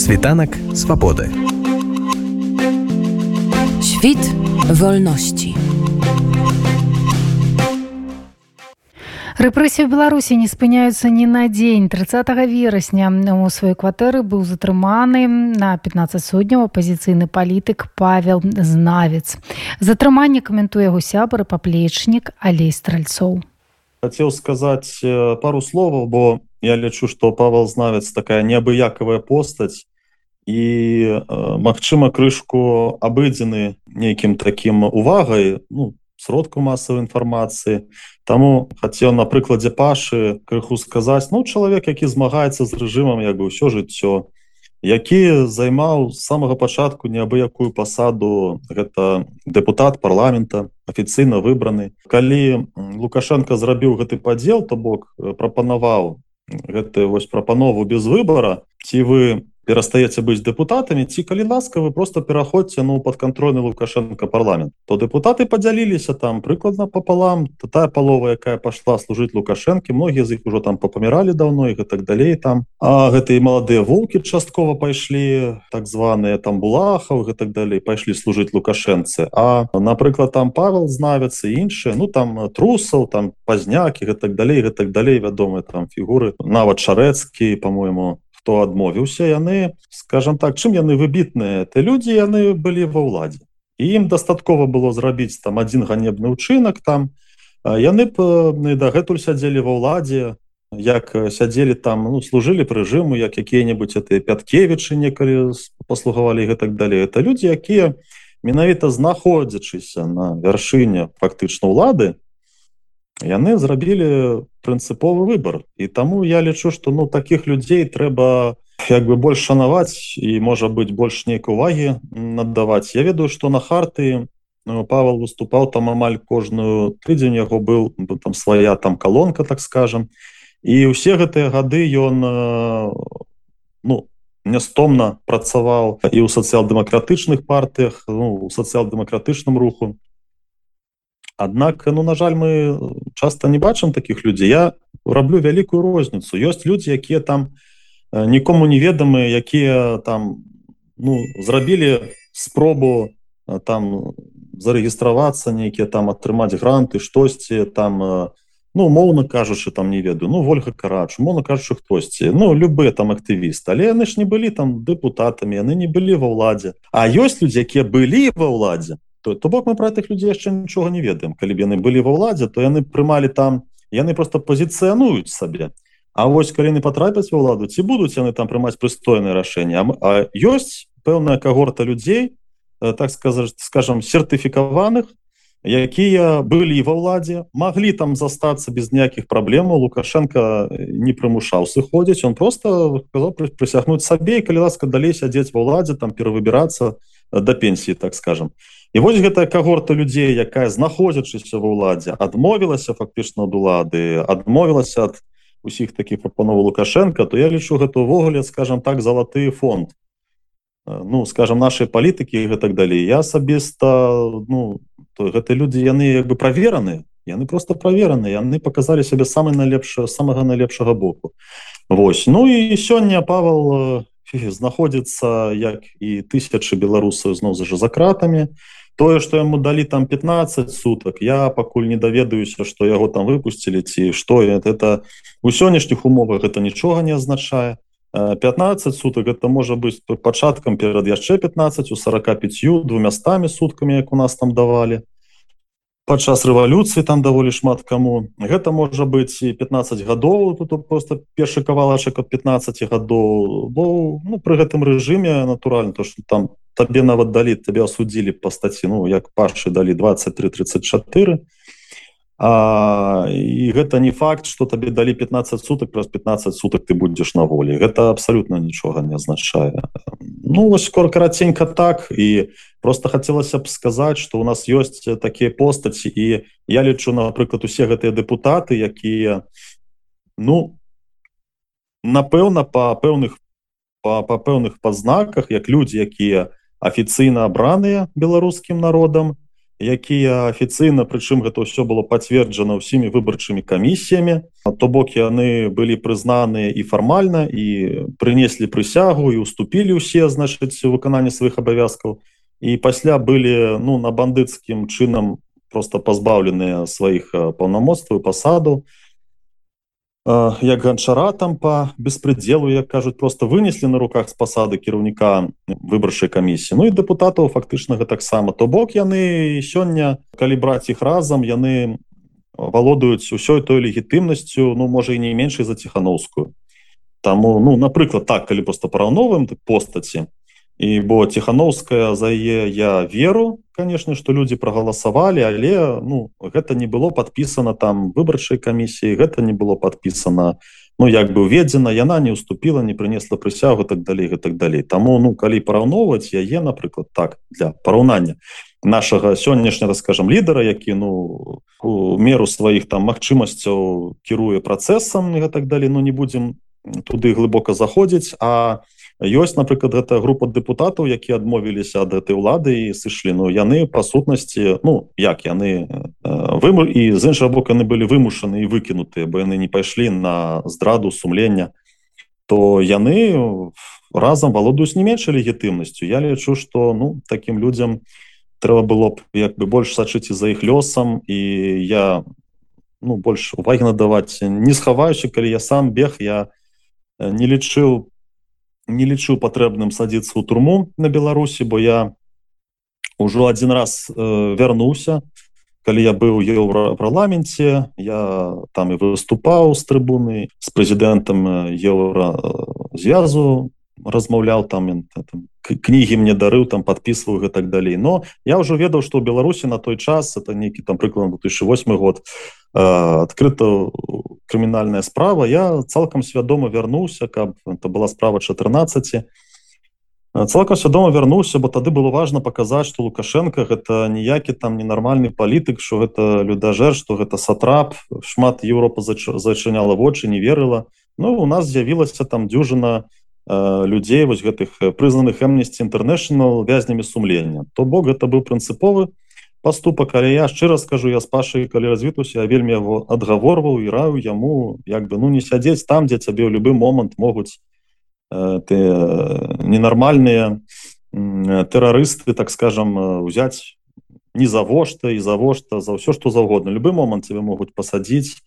Світанак свабоды. Świt wolności. Рэпрэсіі ў Беларусі не спыняюцца ні на дзень 30 верасня у сваёй кватэры быў затрыманы на 15 судняў апазіцыйны палітык павел знавец затрыманне каментуе яго сябар паплечнік алей стральцоў хацеў сказаць пару словаў бо я лічу што павал знавец такая неабыякавая постаць і магчыма крышку абыдзены нейкім такім увагай ну, сродку масавай інфармацыі. Таму хацеў на прыкладзе пашы крыху сказаць ну чалавек які змагаецца з рэжымам як бы ўсё жыццё які займаў з самага пачатку неабыякую пасаду гэта депутат парламента афіцыйна выбраны. Калі лукашенко зрабіў гэты падзел то бок прапанаваў гэты вось прапанову без выбора ці вы перастаеце быць депутатамі ці калі ласка вы просто пераходзьце ну падконтрольны лукашенко парламент. То депутаты подзяліліся там прыкладна пополам то тая палова якая пашла служыць лукашэнкі многія з іх ужо там папаміралі давно і так далей там. А гэтыя маладыя волки часткова пайшлі так званыя там булахаў і так далей пайшлі служыць лукашэнцы. А напрыклад там павел знавяцца іншыя ну там трусаў там пазнякі гэтак далей гэтак далей вядомыя там фігуры. Нават шарэцкі по-моему хто адмовіўся яны скажем так чым яны выбітныя ты людзі яны былі ва ўладзе. Ім дастаткова было зрабіць там один ганебны ўчынак там. Яны б дагэтуль сядзелі ва ўладзе як сядзелі там ну служылі прыжыму як якія-небудзь это пяткевічы некалі паслугавалі гэтак далей. Это людзі якія менавіта знаходзячыся на вяршыне фактычна ўлады яны зрабілі прынцыповы выбор і таму я лічу что ну таких людзей трэба як бы больш шанаваць і можа быть больш нейкай увагі наддаваць я ведаю что на харты ну, павел выступаў там амаль кожную тыдзень яго был там свая там колонка так скажем і усе гэтыя гады ён ну нястомна працаваў і ў сацыял-дэмакратычных партыях ну, сацыял-дэмакратычным руху Аднак ну на жаль мы часто не бачым таких людзей я раблю вялікую розніцу ёсць людзі якія там нікому неведамы якія там ну зрабілі спробу там зарэгістравацца нейкія там атрымаць гранты штосьці там ну моўна кажучы там не ведаю ну ольга карач моно кажучы хтосьці. Ну любыя там актывіст але яны ж не былі там дэпутатамі яны не былі ва ўладзе а ёсць людзі якія былі ва ўладзе то, то бок мы про тых людзей яшчэ нічога не ведаем. Калі б яны былі ва ўладзе то яны прымалі там яны просто пазіцыянуюць сабе. А вось калі не патрапяць ва ўладу ці будуць яны там прымаць прыстойнае рашэнне А ёсць пэўная кагорта людзей так сказаць скажем сертыфікаваных якія былі ва ўладзе маглі там застацца без ніякіх праблемаў лукашенко не прымушаў сыходзіць он просто прысягнуць сабе калі ласка далей сядзець ва ўладзе там перавыбірацца да пенсіі так скажем і вось гэтая кагорта людзей якая знаходзячыся ва ўладзе адмовілася фактычна ад улады адмовілася ад усіх таких прапановаў лукашенко то я лічу гэта ўвогуле скажем так залаты фонд. Ну скажем нашай палітыкі і гэтак далей. Я асабіста ну то гэта людзі яны як бы правераны яны просто правераны яны показалі сябе самы найлепшае самага найлепшага боку. Вось. Ну і сёння павал знаходзіцца як і тысячы беларусаў зноў за за кратамі. Тое что яму далі там 15 суток я пакуль не даведаюся что яго там выпусцілі ці что это у сённяшніх умовах это нічога не азначае. 15 суток это можа быць пачаткам перад яшчэ 15 у 45 двумястамі суткамі як у нас там давалі падчас рэвалюцыі там даволі шмат каму. Гэта можа быць і 15 гадоў тут просто першы кавалачак от 15 гадоў. Бо ну пры гэтым рэжыме натуральна то что там табе нават далі тебе асудзілі па стаці ну як пашы далі 23 34 А, і гэта не факт что табе далі 15 суток праз 15 суток ты будзеш на волі. Гэта абсалютна нічога не азначае ну вось скоро караценька так і просто хацелася б сказаць что у нас ёсць такія постаці і я лічу напрыклад усе гэтыя депутаты якія ну напэўна па пэўных па па пэўных пазнаках як людзі якія афіцыйна абраныя беларускім народам якія афіцыйна прычым гэта ўсё было пацверджана ўсімі выбарчымі камісіямі. То бок яны былі прызнаныя і фармальна і прынеслі прысягу і уступілі ўсе значыць выкананне сваіх абавязкаў. І пасля былі ну на бандыцкім чынам просто пазбаўленыя сваіх паўнамоцтваў пасаду як ганчара там по беспределу як кажуць просто вынеслі на руках з пасады кіраўніка выбарчай камісіі Ну і депутатаў фактычна таксама то бок яны сёння калі браць іх разам яны валодаюць усёй той легітымнасцю ну можа і не меншай за ціхановскую Таму ну напрыклад так калі просто параўновым постаці і бо ціхановская за яе я веру конечно что люди прогаласавалі але ну гэта не было подпісана там выбарчай камісіі гэта не было подпісана ну як бы уведзена яна не уступила не прынесла прысягу так далей так далей. Таму ну калі параўноўваць яе напрыклад так для параўнання нашага сённяшняга скажем лідара які ну у меру сваіх там магчымасцяў кіруе працэсам і так далей ну не будем туды глыбока заходзіць а у ёсць напрыклад гэта група депутатаў якія адмовіліся ад гэтай улады і сышлі Ну яны па сутнасці Ну як яны выму і з іншага боку яны былі вымушаны і выкінутыя бо яны не пайшлі на здраду сумлення то яны разам валодаюць не меншай легітымнасцю Я лічу что ну таким людям трэба было б як бы больш сачыць за іх лёсам і я ну больш увагі надаваць не схаваючы калі я сам бег я не лічыў не лічу патрэбным садіцца ў турму на беларусі бо я ўжо один раз э, вярнуўся калі я быў еўрапарламенце я там і выступаў з трыбуны з прэзідэнтам еўра звязу размаўляў там, там кнігі мне дарыў там подписываю гэтак далей. Но я ўжо ведаў что ў беларусі на той час это нейкі там прыклад 2008 год адкрыта крымінальная справа. Я цалкам свядома вярнуўся каб это была справа 14 цалкам свядома вярнуўся бо тады было важно показаць что лукашенко гэта ніякі там ненармальны палітык что гэта людажэр что гэта сатрап. Шмат Еўропа зачыняла вочы не верыла. Ну у нас з'явілася там дзюжына людзей вось гэтых прызнаных эмнесці International вязнямі сумлення то бок гэта быў прынцыповы поступак але я шчыра скажу я с пашай калі развітуся я вельмі яго адгаворваў і раю яму як бы ну не сядзець там дзе цябе ў любы момант могуць э, ты э, ненармальныя э, тэрарысты так скажем узяць не завошта і завошта за ўсё што заўгодна любы момант тебе могуць пасадзіць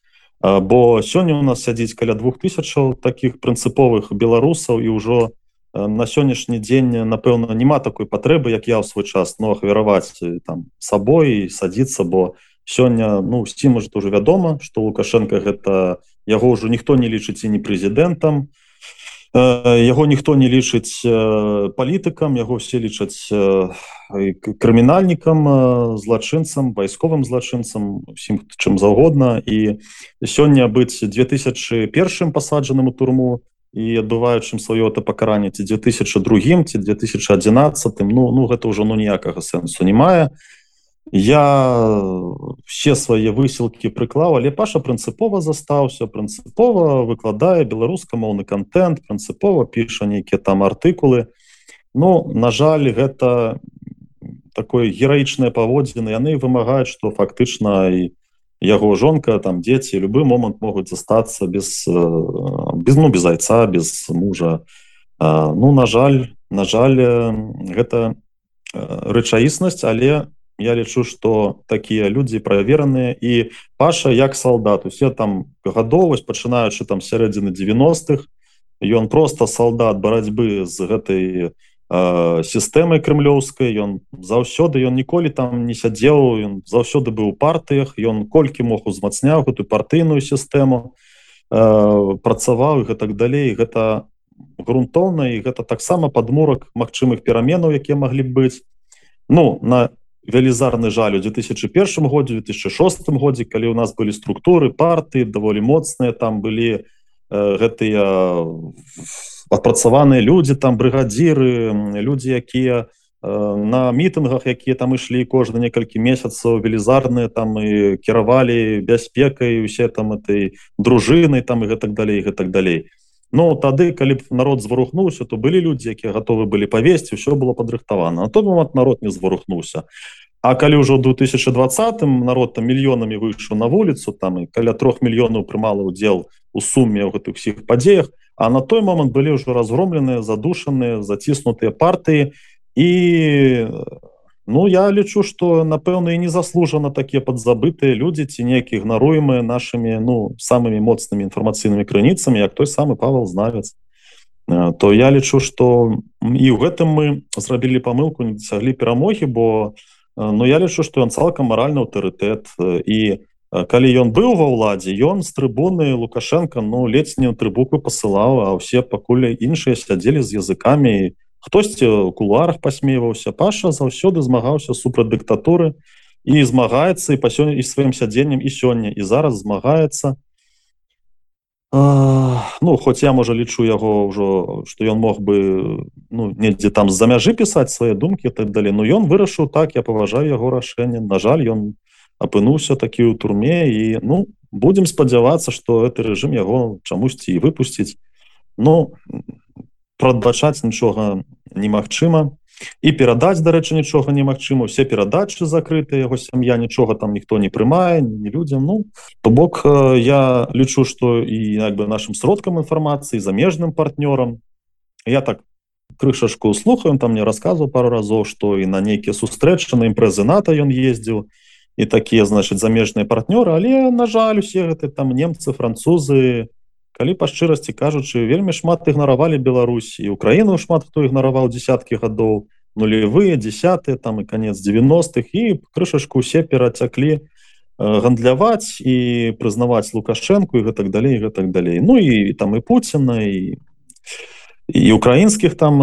бо сёння у нас сядзіць каля двух тысячаў таких прынцыповых беларусаў і ўжо на сённяшні дзень напэўна няма такой патрэбы як я ў свой час но ахвяраваць там сабой садіцца бо сёння ну сці может уже вядома что лукашенко гэта яго ўжо ніхто не лічыць і не прэзідэнтам яго ніхто не лічыць палітыкам яго все лічаць крымінальнікам злачынцам вайсковым злачынцам усім чым заўгодна і сёння быць 2001 пасаджаным у турму і адбываючым сваё это пакаранне ці 2002 ці 2011 ну ну гэта ўжо ну ніякага сэнсу не мае я все свае высілкі прыклаў але паша прынцыпова застаўся прынцыпова выкладае беларускамоўны контент прынцыпова піша нейкія там артыкулы. Ну на жаль гэта такое гераічнае паводзіны яны вымагаюць што фактычна і яго жонка там дзеці любы момант могуць застацца без э, без ну без айца без мужа. Ну на жаль на жаль гэта рэчаіснасць але я лічу что такія людзі правераныя. І паша як салдат. Усе там гадовасць пачынаючы там сярэдзіны 90-х ён просто салдат барацьбы з гэтай у сістэмай крымлёўскай. Ён заўсёды ён ніколі там не сядзеў ён заўсёды быў у партыях. Ён колькі мог узмацняў гэтую партыйную сістэму працаваў і гэтак далей. Гэта грунтоўна і гэта таксама падмурак магчымых пераменаў якія маглі быць. Ну на велізарны жаль у 2001 годзе 2006 годзе калі у нас былі структуры парты даволі моцныя там былі гэтыя в адпрацаваныя людзі там брыгадзіры людзі якія на мітынгах якія там ішлі кожны некалькі месяцаў велізарныя там і кіравалі бяспекай усе там этой дружыны там і гэтак далей гэтак далей Ну тады калі б народ зварухнуўся то былі людзі якія гатовы былі павесці ўсё было падрыхтавана. На той момант народ не зварухнуўся. А калі ўжо 2020 народ там мільёнамі выйшаў на вуліцу там і каля трох мільёнаў прымала удзел у суме ў гэтых всіх падзеях а на той момант былі ўжо разгромленыя задушаныя заціснутыя партыі. І ну я лічу что напэўна і незаслужана такія подзабытыя людзі ці неякі ігнаруемыя нашими ну самымі моцнымі інфармацыйнымі крыніцамі як той самы павал знавец. То я лічу что і ў гэтым мы зрабілі памылку не дасяглі перамогі бо Э, но я лічу что ён цалкам маральны аўтарытэт і э, э, калі ён быў ва ўладзе ён з трыбуны лукашенко ну летнюю трыбуку посылаў а ўсе пакуль іншыя сядзелі з языкамі хтосьці кулуарах посмейваўся паша заўсёды змагаўся супраць дыктатуры і змагаецца і па сёння і сваім сядзеннем і сёння і зараз змагаецца. Ну хоць я можа лічу яго ўжо что ён мог бы ну недзе там з-за мяжы пісаць свае думкі так далей Ну ён вырашыў так я паважаю яго рашэнне. На жаль ён апынуўся такі ў турме і ну будемм спадзявацца что это рэжым яго чамусьці і выпусціць. Ну прадбачаць нічога немагчыма. І перадаць дарэчы нічога немагчыма. Все перадачы закрыты яго сям'я нічога там ніхто не прымае не людям ну то бок я лічу что і як бы нашим сродкам інфармацыі замежным партнёрам. Я так крышашку слухаем там мне рассказывал пару разоў что і на нейкія сустрэчы на імпрэзы нато ён ездзіў і такія значит замежныя партнёры. Але на жаль усе гэты там немцы французы калі па шчырасці кажучы вельмі шмат ігнаравалі Беларусь і Украіну шмат хто ігнараваў десяткі гадоў нулевые десятые там і конец 90-х і крышашку усе перацяклі гандляваць і прызнаваць лукашэнку і гэтак далей гэтак далей. Ну і там і Пуціна і і украінскіх там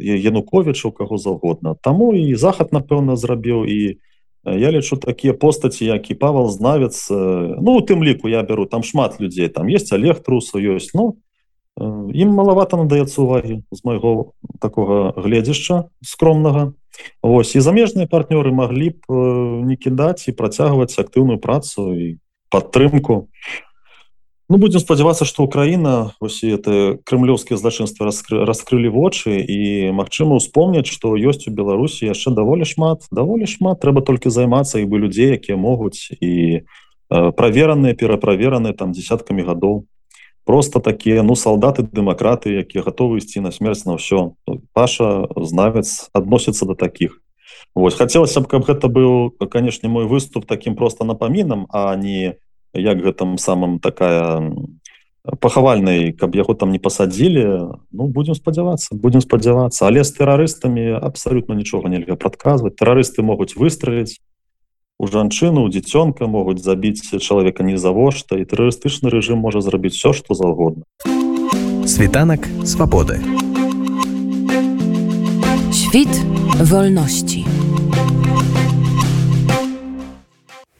януковічаў каго заўгодна. Таму і захад напэўна зрабіў і і я лічу такія постаці як і павал знавец ну у тым ліку я бяру там шмат людзей там есть олег трусу ёсць ну ім малавата надаецца увагі з майго такога гледзяшча скромнага Вось і замежныя партнёры маглі б не кідаць і працягваць актыўную працу і падтрымку Ну будем спадзявацца что Украіна ось это крымлёўскія злачынства раскрылі вочы і Мачыма успомняць что ёсць у Беларусі яшчэ даволі шмат даволі шмат. Трэба толькі займацца і бы людзей якія могуць і э, правераныя пераправераныя там десяткамі гадоў просто такія ну салдаты дэмакраты якія готовы ісці на смерць на ўсё паша знавец адносіцца до таких. Вось хацелася б каб гэта быў канешне мой выступ таким просто напамінам а не не як гэтым самым такая пахавальнай каб яго там не пасадзілі ну будем спадзявацца будем спадзявацца. Але з тэрарыстамі абсалютна нічога нельга прадказваць. Тэрарысты могуць выстраліць у жанчыну дзіцёнка могуць забіць чалавека незавошта і тэрарыстычны рэжым можа зрабіць все што заўгодна. Світанак свабоды. Світ вольнасці